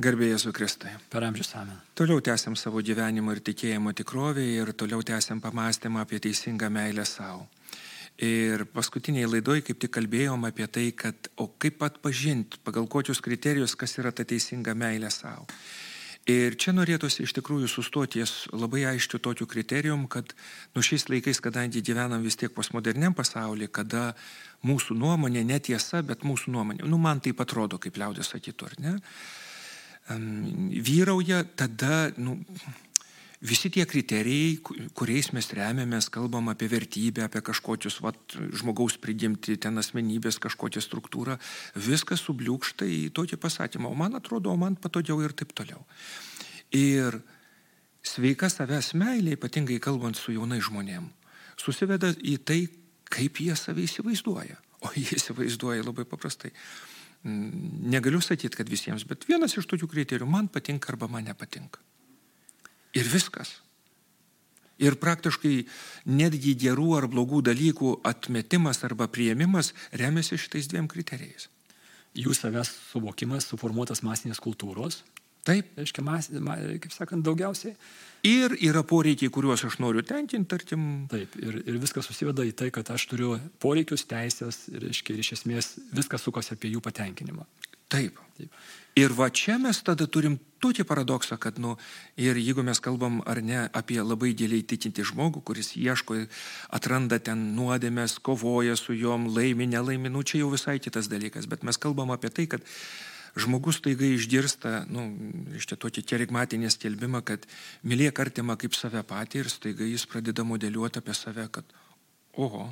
Garbėjai su Kristai. Per amžius amen. Toliau tęsiam savo gyvenimo ir tikėjimo tikrovę ir toliau tęsiam pamastymą apie teisingą meilę savo. Ir paskutiniai laidoj kaip tik kalbėjom apie tai, kad o kaip atpažinti, pagal kokius kriterijus, kas yra ta teisinga meilė savo. Ir čia norėtųsi iš tikrųjų sustoti ties labai aiškiu tokiu kriterijum, kad nu šiais laikais, kadangi gyvenam vis tiek postmoderniam pasaulyje, kada mūsų nuomonė netiesa, bet mūsų nuomonė, nu man tai atrodo, kaip liaudės sakytų, ar ne, vyrauja tada, nu, visi tie kriterijai, kuriais mes remiamės, kalbam apie vertybę, apie kažkokius vat, žmogaus prigimti, ten asmenybės kažkokią struktūrą, viskas subliūkšta į tokį pasakymą, o man atrodo, o man patogiau ir taip toliau. Ir sveika savęs meilė, ypatingai kalbant su jaunai žmonėm, susiveda į tai, kaip jie save įsivaizduoja. O jie įsivaizduoja labai paprastai. Negaliu sakyti, kad visiems, bet vienas iš tokių kriterijų man patinka arba man nepatinka. Ir viskas. Ir praktiškai netgi gerų ar blogų dalykų atmetimas arba prieimimas remiasi šitais dviem kriterijais. Jų savęs suvokimas suformuotas masinės kultūros. Taip. Reiškia, mas, kaip sakant, daugiausiai. Ir yra poreikiai, kuriuos aš noriu tenkinti, tarkim. Taip, ir, ir viskas susiveda į tai, kad aš turiu poreikius, teisės, ir, reiškia, ir iš esmės viskas sukasi apie jų patenkinimą. Taip. Taip. Ir va čia mes tada turim tokį paradoksą, kad, nu, ir jeigu mes kalbam ar ne apie labai giliai tikinti žmogų, kuris ieško, atranda ten nuodėmės, kovoja su juom, laimi, nelaimi, nu čia jau visai kitas dalykas, bet mes kalbam apie tai, kad žmogus taiga išgirsta, nu, iš čia tokį kerigmatinį skelbimą, kad mylėk artimą kaip save patį ir staiga jis pradeda modeliuoti apie save, kad oho.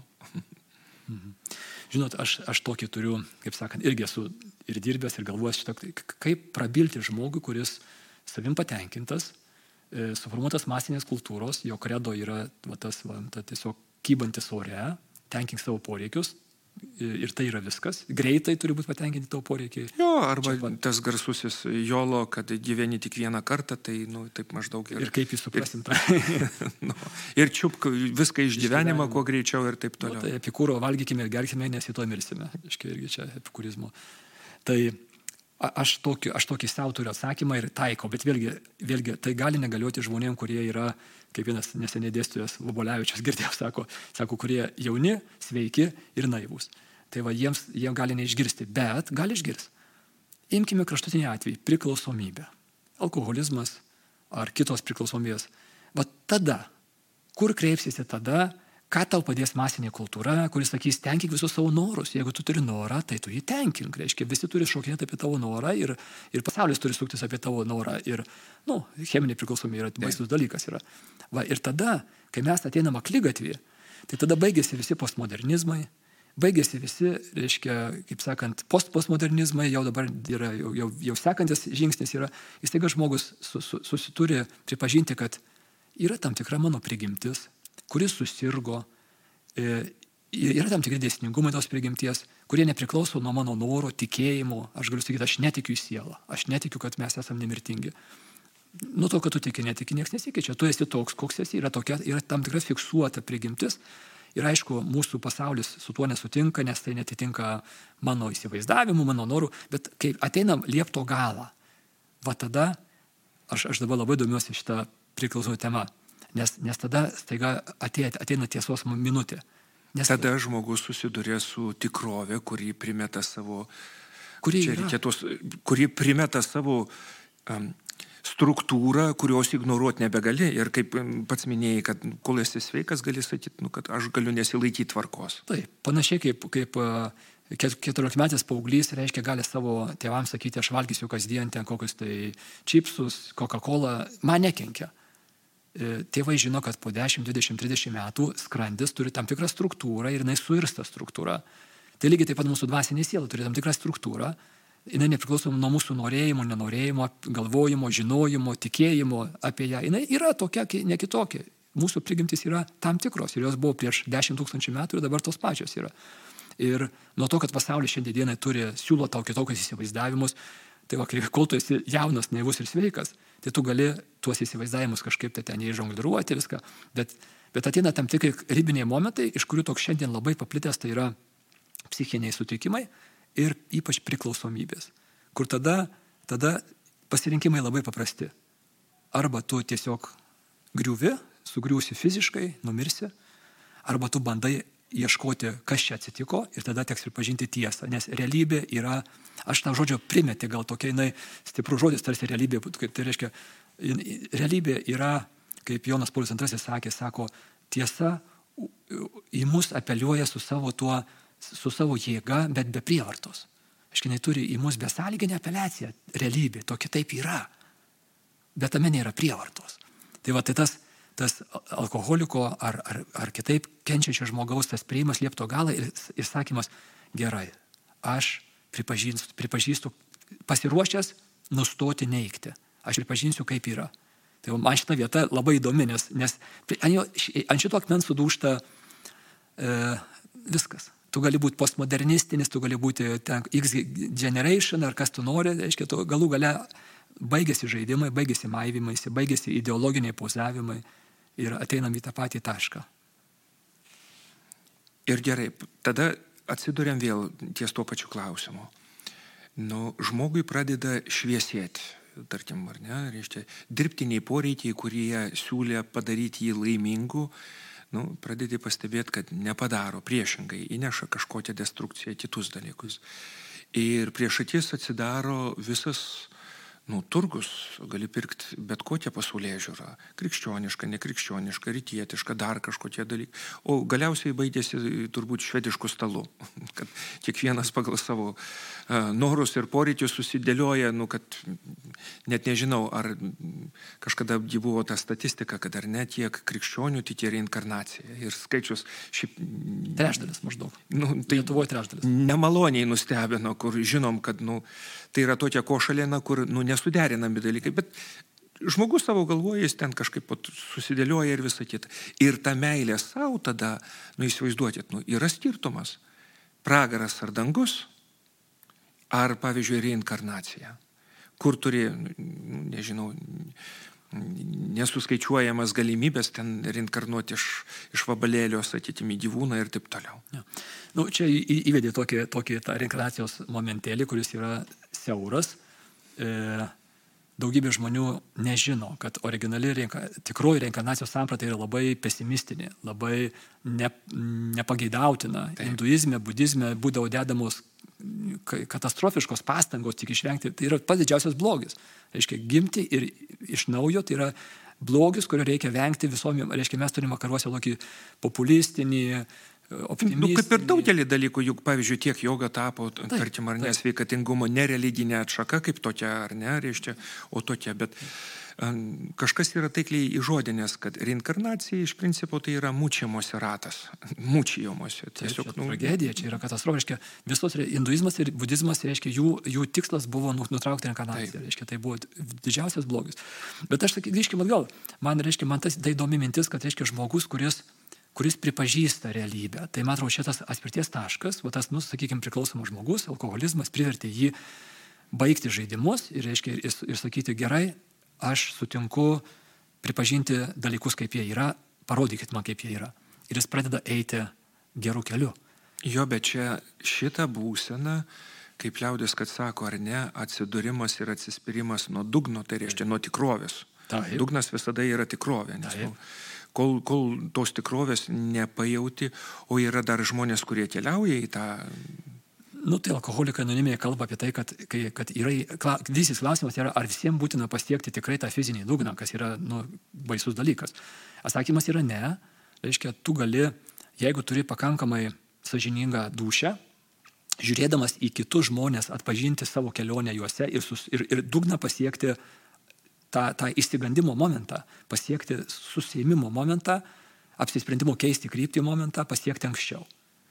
Mhm. Žinot, aš, aš tokį turiu, kaip sakant, irgi esu ir dirbęs ir galvojęs šitą, kaip prabilti žmogui, kuris savim patenkintas, e, suformuotas masinės kultūros, jo kredo yra va, tas va, ta, tiesiog kybantis ore, tenkink savo poreikius, ir tai yra viskas. Greitai turi būti patenkinti tavo poreikiai. Jo, arba Čia, tas garsusis jolo, kad gyveni tik vieną kartą, tai, nu, taip maždaug yra. Ir kaip jūs suprasim tą. nu, ir čiupk viską iš gyvenimo, kuo greičiau ir taip toliau. Nu, tai epikūro valgykime ir gerkime, nes į to mirsime. Iškai irgi čia epikūrizmo. Tai aš tokį, aš tokį savo turiu atsakymą ir taiko, bet vėlgi, vėlgi tai gali negalioti žmonėm, kurie yra, kaip vienas neseniai dėstytojas Vobolevičius girdėjau, sako, sako, kurie jauni, sveiki ir naivūs. Tai va, jiems, jie gali neišgirsti, bet gali išgirsti. Imkime kraštutinį atvejį - priklausomybę. Alkoholizmas ar kitos priklausomybės. Va tada, kur kreipsite tada, ką tau padės masinė kultūra, kuris sakys, tenkink visus savo norus. Jeigu tu turi norą, tai tu jį tenkink. Reiškia, visi turi šokinėti apie tavo norą ir, ir pasaulis turi suktis apie tavo norą. Ir, na, nu, cheminė priklausomybė yra baisus dalykas. Yra. Va, ir tada, kai mes ateinam aklygatvį, tai tada baigėsi visi postmodernizmai, baigėsi visi, reiškia, kaip sakant, post postmodernizmai, jau dabar yra, jau, jau, jau sekantis žingsnis yra, jis taiga žmogus su, su, susituri pripažinti, kad yra tam tikra mano prigimtis, kuris susirgo, e, yra tam tikri dėsningumai tos prigimties, kurie nepriklauso nuo mano noro, tikėjimo. Aš galiu sakyti, aš netikiu į sielą, aš netikiu, kad mes esame nemirtingi. Nuo to, kad tu tiki, netiki, niekas nesikeičia. Tu esi toks, koks esi, yra, tokia, yra tam tikra fiksuota prigimtis. Ir aišku, mūsų pasaulis su tuo nesutinka, nes tai netitinka mano įsivaizdavimu, mano norų, bet kai ateinam liepto galą, va tada, aš, aš dabar labai domiuosi šitą priklausomą temą, Nes, nes tada staiga ateina, ateina tiesos minutė. Nes tada žmogus susiduria su tikrovė, kurį primeta savo, kuri, reikėtos, kuri primeta savo um, struktūrą, kurios ignoruoti nebegali. Ir kaip pats minėjai, kad kol esi sveikas, gali sakyti, nu, kad aš galiu nesilaikyti tvarkos. Taip, panašiai kaip, kaip keturiolikmetis paauglys, reiškia, gali savo tėvams sakyti, aš valgysiu kasdien ten kokius tai čipsus, Coca-Cola, man nekenkia. E, tėvai žino, kad po 10, 20, 30 metų skrandis turi tam tikrą struktūrą ir jinai suirsta struktūra. Tai lygiai taip pat mūsų dvasinė siela turi tam tikrą struktūrą. Jinai nepriklauso nuo mūsų norėjimo, nenorėjimo, galvojimo, žinojimo, tikėjimo apie ją. Jinai yra tokia, ne kitokia. Mūsų prigimtis yra tam tikros ir jos buvo prieš 10 tūkstančių metų ir dabar tos pačios yra. Ir nuo to, kad pasaulis šiandienai turi, siūlo tau kitokius įsivaizdavimus, Tai va, kol tu esi jaunas, naivus ir sveikas, tai tu gali tuos įsivaizdavimus kažkaip tai ten įžongliruoti viską, bet, bet ateina tam tikri ribiniai momentai, iš kurių toks šiandien labai paplitęs tai yra psichiniai sutrikimai ir ypač priklausomybės, kur tada, tada pasirinkimai labai paprasti. Arba tu tiesiog griuvi, sugriūsi fiziškai, numirsi, arba tu bandai ieškoti, kas čia atsitiko ir tada teks pripažinti tiesą, nes realybė yra, aš tą žodžio primeti, gal tokia jinai stiprus žodis, tarsi realybė, tai reiškia, realybė yra, kaip Jonas Paulius II sakė, sako, tiesa į mus apeliuoja su savo, tuo, su savo jėga, bet be prievartos. Aiškiai, jinai turi į mus besąlyginę apeliaciją, realybė, tokia taip yra, bet tame nėra prievartos. Tai va, tai tas, tas alkoholiko ar, ar, ar kitaip kenčiančio žmogaus tas prieimas liepto galą ir, ir sakymas, gerai, aš pripažįstu, pripažįstu pasiruošęs nustoti neikti. Aš pripažinsiu, kaip yra. Tai man šita vieta labai įdomi, nes, nes ant šito akmens sudūšta e, viskas. Tu gali būti postmodernistinis, tu gali būti ten X generation ar kas tu nori, reiškia, tu galų gale baigėsi žaidimai, baigėsi maivymaisi, baigėsi ideologiniai pozavimai ir ateinam į tą patį tašką. Ir gerai, tada atsiduriam vėl ties tuo pačiu klausimu. Nu, žmogui pradeda šviesėti, tarkim, ar ne, reiškia, dirbtiniai poreikiai, kurie siūlė padaryti jį laimingu, nu, pradedi pastebėti, kad nepadaro, priešingai, įneša kažkokią destrukciją, kitus dalykus. Ir prieš akis atsidaro visas nu, turgus, gali pirkti bet kokią pasaulyje žiūrą - krikščionišką, nekrikščionišką, rytietišką, dar kažkokie dalykai. O galiausiai baigėsi turbūt švediškų stalų, kad kiekvienas pagal savo uh, norus ir poreikius susidėlioja, nu, kad net nežinau, ar kažkada buvo ta statistika, kad ar net tiek krikščionių tikė reinkarnacija. Ir skaičius šiaip... Trečdalis maždaug. Nu, tai Lietuvoje trečdalis. Nemaloniai nustebino, kur žinom, kad nu, tai yra tokia košalėna, kur nu, nesuderinami dalykai, bet žmogus savo galvoje jis ten kažkaip susidėlioja ir visą kitą. Ir ta meilė savo tada, nu įsivaizduokit, nu, yra skirtumas. Pragaras ar dangus, ar pavyzdžiui reinkarnacija, kur turi, nu, nežinau, nesuskaičiuojamas galimybės ten reinkarnuoti iš, iš vabalėlio, sakykime, gyvūną ir taip toliau. Ja. Nu, čia įvedė tokį, tokį tą reinkarnacijos momentėlį, kuris yra siauras. E, daugybė žmonių nežino, kad originali reinka, tikroji reinkarnacijos samprata yra labai pesimistinė, labai ne, nepageidautina. Taip. Hinduizme, budizme būdavo dedamos katastrofiškos pastangos tik išvengti. Tai yra pats didžiausias blogis. Reiškia, gimti ir iš naujo tai yra blogis, kurio reikia vengti visom. Reiškia, mes turime vakaruose tokį populistinį, Nu, kaip ir daugelį dalykų, juk pavyzdžiui, tiek joga tapo, taip, tarkim, ar nesveikatingumo, nereliginė atšaka kaip tokia, ar ne, reiškia, o tokia, bet um, kažkas yra taikliai įžodinės, kad reinkarnacija iš principo tai yra mūčiamosi ratas, mūčiamosi. Tiesiog, nu, tragedija, čia yra katastrofiška. Visos hinduizmas ir budizmas, reiškia, jų, jų tikslas buvo nu, nutraukti reinkarnaciją, taip. reiškia, tai buvo didžiausias blogis. Bet aš grįžkime atgal, man, reiškia, man tas tai įdomi mintis, kad, reiškia, žmogus, kuris kuris pripažįsta realybę. Tai man atrodo šitas atspirties taškas, o tas, nu, sakykime, priklausomas žmogus, alkoholizmas privertė jį baigti žaidimus ir, reiškia, ir, ir sakyti, gerai, aš sutinku pripažinti dalykus, kaip jie yra, parodykit man, kaip jie yra. Ir jis pradeda eiti gerų kelių. Jo, bet čia šitą būseną, kaip liaudės, kad sako, ar ne, atsidūrimas ir atsispirimas nuo dugno, tai reiškia nuo tikrovės. Taip. Dugnas visada yra tikrovė. Nes, nu, kol, kol tos tikrovės nepajauti, o yra dar žmonės, kurie keliauja į tą Nu, tai alkoholikai anonimėje kalba apie tai, kad, kai, kad yra, kla, didysis klausimas yra, ar visiems būtina pasiekti tikrai tą fizinį dugną, kas yra nu, baisus dalykas. Atsakymas yra ne. Reiškia, tu gali, jeigu turi pakankamai sažiningą dušę, žiūrėdamas į kitus žmonės, atpažinti savo kelionę juose ir, sus, ir, ir dugną pasiekti tą, tą įsigandimo momentą, pasiekti susėmimo momentą, apsisprendimo keisti kryptį momentą, pasiekti anksčiau.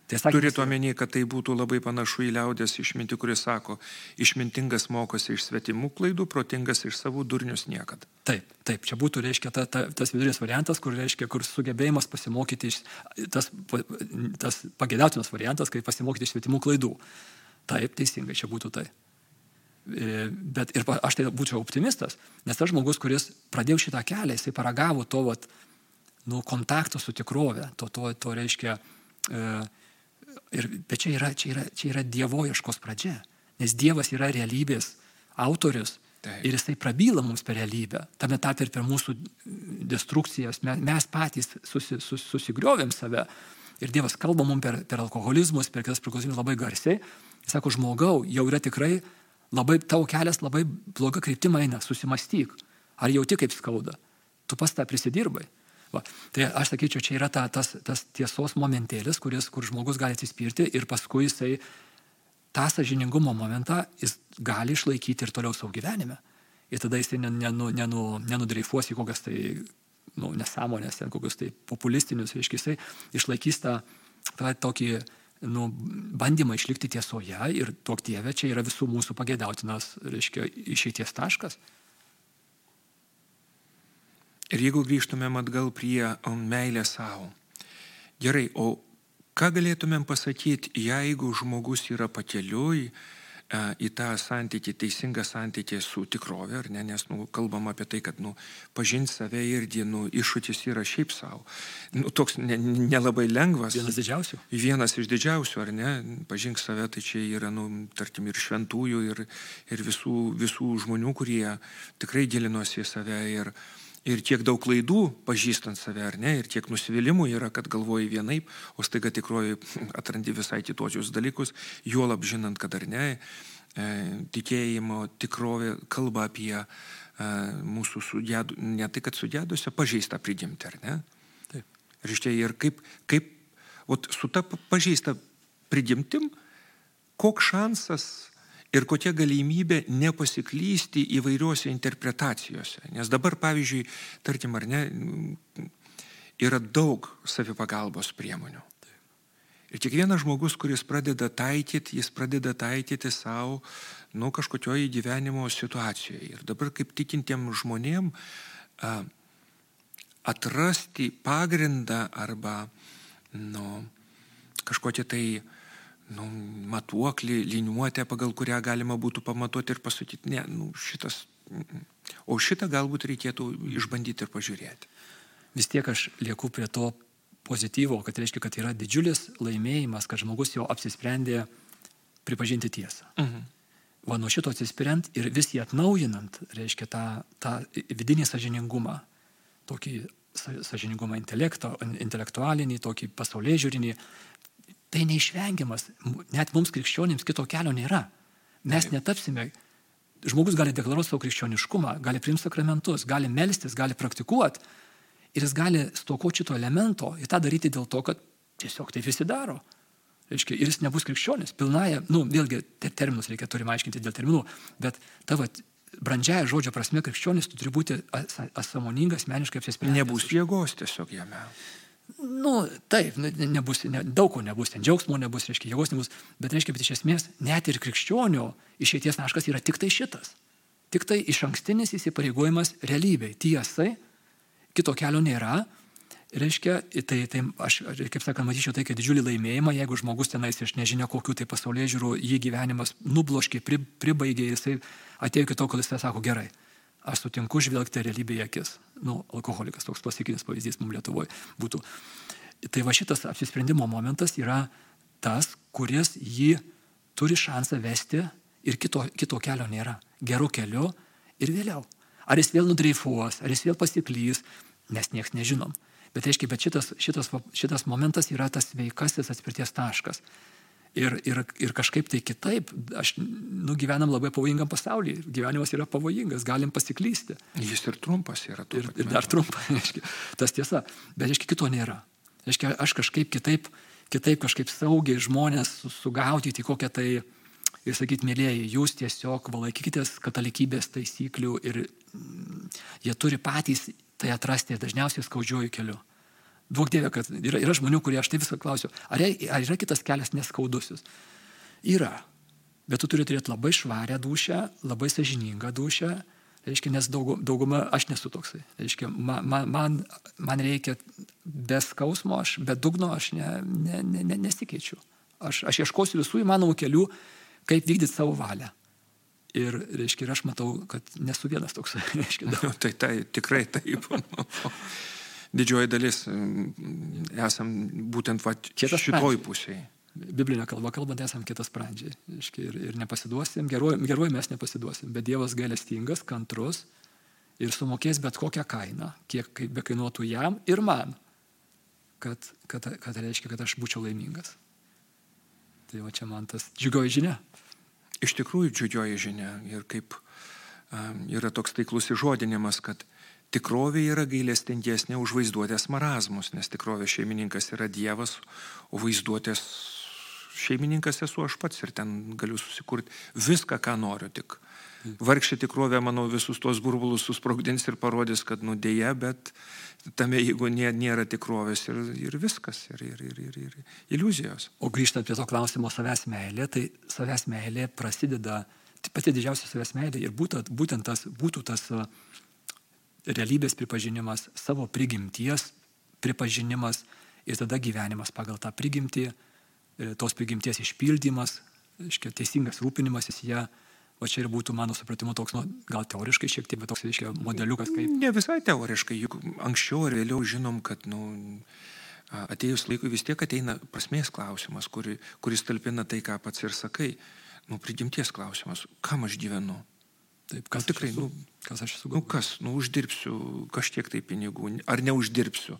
Tai Turėtų omeny, kad tai būtų labai panašu į liaudės išmintį, kuris sako, išmintingas mokosi iš svetimų klaidų, protingas iš savų durnius niekad. Taip, taip, čia būtų, reiškia, ta, ta, tas vidurinis variantas, kur, reiškia, kur sugebėjimas pasimokyti iš, tas, tas pagėdautinas variantas, kai pasimokyti iš svetimų klaidų. Taip, teisingai, čia būtų tai. E, bet ir aš tai būčiau optimistas, nes tas žmogus, kuris pradėjo šitą kelią, jisai paragavo to, vat, nu, kontakto su tikrove, to, to, to reiškia, e, ir, bet čia yra, čia, yra, čia yra dievoieškos pradžia, nes Dievas yra realybės autorius Taip. Ir jisai prabyla mums per realybę, tame tarp ir per mūsų destrukcijas. Mes, mes patys susi, sus, susigriovėm save. Ir Dievas kalba mums per, per alkoholizmus, per kitas priklausomybės labai garsiai. Jis sako, žmogau, jau yra tikrai labai tavo kelias labai bloga kryptima eina, susimastyk. Ar jauti kaip skauda? Tu pas tą prisidirbai. Va. Tai aš sakyčiau, čia yra ta, tas, tas tiesos momentėlis, kuris, kur žmogus gali atsispirti ir paskui jisai tą sažiningumo momentą jis gali išlaikyti ir toliau savo gyvenime. Ir tada jisai nenu, nenu, nenudreifuos į kokias tai nu, nesąmonės, kokius tai populistinius, reiškia, jisai išlaikys tą, tą tokį nu, bandymą išlikti tiesoje ir tuok Dieve čia yra visų mūsų pagėdautinas, reiškia, išeities taškas. Ir jeigu grįžtumėm atgal prie meilės savo. Gerai, o ką galėtumėm pasakyti, jeigu žmogus yra pakeliui, į tą santykį, teisingą santykį su tikrove, ar ne, nes nu, kalbam apie tai, kad nu, pažinti save irgi nu, iššūkis yra šiaip savo. Nu, toks nelabai ne, ne lengvas. Vienas didžiausių. Vienas iš didžiausių, ar ne? Pažink save, tai čia yra, nu, tarkim, ir šventųjų, ir, ir visų, visų žmonių, kurie tikrai gilinosi į save. Ir, ir tiek daug klaidų pažįstant save, ar ne, ir tiek nusivylimų yra, kad galvoji vienaip, o staiga tikroji atrandi visai kitočius dalykus, juolab žinant, kad ar ne, e, tikėjimo tikrovė kalba apie e, mūsų sudėdų, ne tai, kad sudėdusio, pažįstą prigimtį, ar ne? Taip. Ir iš čia ir kaip, kaip ot, su ta pažįsta prigimtim, koks šansas ir kokia galimybė nepasiklysti įvairiuose interpretacijose. Nes dabar, pavyzdžiui, tarkim ar ne, yra daug savipagalbos priemonių. Ir kiekvienas žmogus, kuris pradeda taikyti, jis pradeda taikyti savo, nu, kažkokioje gyvenimo situacijoje. Ir dabar kaip tikintiem žmonėm a, atrasti pagrindą arba, nu, kažkokią tai nu, matuoklį, liniuotę, pagal kurią galima būtų pamatuoti ir pasakyti, ne, nu, šitas. O šitą galbūt reikėtų išbandyti ir pažiūrėti. Vis tiek aš lieku prie to pozityvo, kad reiškia, kad yra didžiulis laimėjimas, kad žmogus jau apsisprendė pripažinti tiesą. Mhm. Va nuo šito atsispiriant ir vis jį atnaujinant, reiškia tą, tą vidinį sažiningumą, tokį sažiningumą intelekto, intelektualinį, tokį pasaulyje žiūrinį, Tai neišvengiamas, net mums krikščionims kito kelio nėra. Mes netapsime, žmogus gali deklaruoti savo krikščioniškumą, gali priimti sakramentus, gali melstis, gali praktikuoti ir jis gali stokoti šito elemento ir tą daryti dėl to, kad tiesiog tai visi daro. Reiškia, ir jis nebus krikščionis. Pilnaja, nu, vėlgi, terminus reikia turime aiškinti dėl terminų, bet tavo brandžiaja žodžio prasme krikščionis tu turi būti asamoningas, meniškai apsisprendęs. Nebus jėgos tiesiog jame. Nu, taip, nebus, ne, daug ko nebus, ten džiaugsmo nebus, reiškia, jėgos nebus, bet reiškia, bet iš esmės net ir krikščionio išeities taškas yra tik tai šitas. Tik tai iš ankstinis įsipareigojimas realybei, tiesai, kito kelio nėra. Reiškia, tai, tai aš, kaip sakant, matyčiau tai, kad didžiulį laimėjimą, jeigu žmogus tenais iš nežinia kokių tai pasaulyje žiūrų, jį gyvenimas nubloškė, pri, pribaigė, jisai atėjo iki to, kol jis sako gerai aš sutinku žvelgti realybėje akis. Nu, alkoholikas, toks klasikinis pavyzdys mums Lietuvoje būtų. Tai va šitas apsisprendimo momentas yra tas, kuris jį turi šansą vesti ir kito, kito kelio nėra. Gerų kelių ir vėliau. Ar jis vėl nudreifuos, ar jis vėl pasiklys, mes nieks nežinom. Bet, aiškiai, bet šitas, šitas, šitas momentas yra tas veikasis atspirties taškas. Ir, ir, ir kažkaip tai kitaip, aš, nu, gyvenam labai pavojingam pasaulyje, gyvenimas yra pavojingas, galim pasiklysti. Jis ir trumpas yra. Ir, ir dar trumpas, aiškiai, tas tiesa, bet aiškiai kito nėra. Aiškiai, aš kažkaip kitaip, kitaip kažkaip saugiai žmonės sugaudyti kokią tai, ir sakyti, mėlyjeji, jūs tiesiog valaikykitės katalikybės taisyklių ir mm, jie turi patys tai atrasti dažniausiai skaudžiuoju keliu. Duok Dieve, kad yra, yra žmonių, kurie aš tai visą klausiu, ar, ar yra kitas kelias neskaudusis? Yra. Bet tu turi turėti labai švarę dušę, labai sažiningą dušę, reiškia, nes daug, dauguma aš nesu toksai. Reiškia, man, man, man reikia be skausmo, aš, be dugno aš ne, ne, ne, ne, nesikeičiu. Aš, aš ieškosiu visų įmanomų kelių, kaip vykdyti savo valią. Ir, reiškia, ir aš matau, kad nesu vienas toks. Reiškia, daug. tai, tai tikrai taip didžioji dalis esam būtent va, šitoj pusėje. biblinė kalba kalbant esam kitas pradžiai. Ir, ir nepasiduosim, geruoju mes nepasiduosim, bet Dievas gailestingas, kantrus ir sumokės bet kokią kainą, kiek be kainuotų jam ir man, kad, kad, kad reiškia, kad aš būčiau laimingas. Tai va čia man tas džiugioji žinia. Iš tikrųjų džiugioji žinia ir kaip um, yra toks taiklus įžodinimas, kad tikrovė yra gailestingesnė už vaizduotės marazmus, nes tikrovės šeimininkas yra Dievas, o vaizduotės šeimininkas esu aš pats ir ten galiu susikurti viską, ką noriu tik. Vargšė tikrovė, manau, visus tuos burbulus susprogdins ir parodys, kad nudėja, bet tame, jeigu nė, nėra tikrovės ir, ir viskas, ir, ir, ir, ir, ir iliuzijos. O grįžtant prie to klausimo savęs meilė, tai savęs meilė prasideda, tai pati didžiausia savęs meilė ir būtent, būtent tas, būtų tas uh, realybės pripažinimas, savo prigimties pripažinimas ir tada gyvenimas pagal tą prigimtį, e, tos prigimties išpildymas, aiškia, teisingas rūpinimasis ją. O čia ir būtų mano supratimu toks, nu, gal teoriškai šiek tiek, bet toks, reiškia, modeliukas kaip. Ne visai teoriškai, juk anksčiau ar vėliau žinom, kad, nu, atėjus laikui vis tiek ateina prasmės klausimas, kuri, kuris talpina tai, ką pats ir sakai. Nu, prigimties klausimas, kam aš gyvenu, Taip, kas nu, tikrai, nu, kas aš esu. Nu, kas, nu, uždirbsiu kažkiek tai pinigų, ar neuždirbsiu.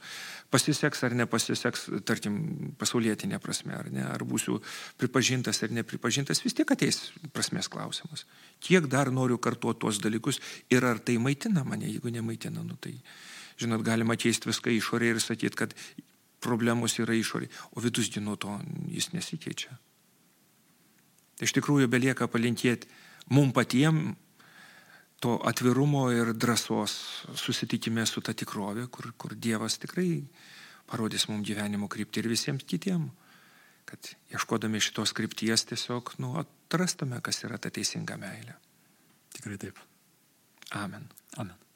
Pasiseks ar nepasiseks, tarkim, pasaulietinė prasme, ar ne, ar būsiu pripažintas ar nepripažintas, vis tiek ateis prasmės klausimas. Kiek dar noriu kartuoti tuos dalykus ir ar tai maitina mane, jeigu nemaitina, nu tai, žinot, galima keisti viską išorėje ir sakyti, kad problemos yra išorėje, o vidus nuo to jis nesikeičia. Tai iš tikrųjų belieka palinkėti mum patiems to atvirumo ir drąsos susitikime su ta tikrovė, kur, kur Dievas tikrai parodys mums gyvenimo kryptį ir visiems kitiems, kad ieškodami šitos krypties tiesiog nu, atrastume, kas yra ta teisinga meilė. Tikrai taip. Amen. Amen.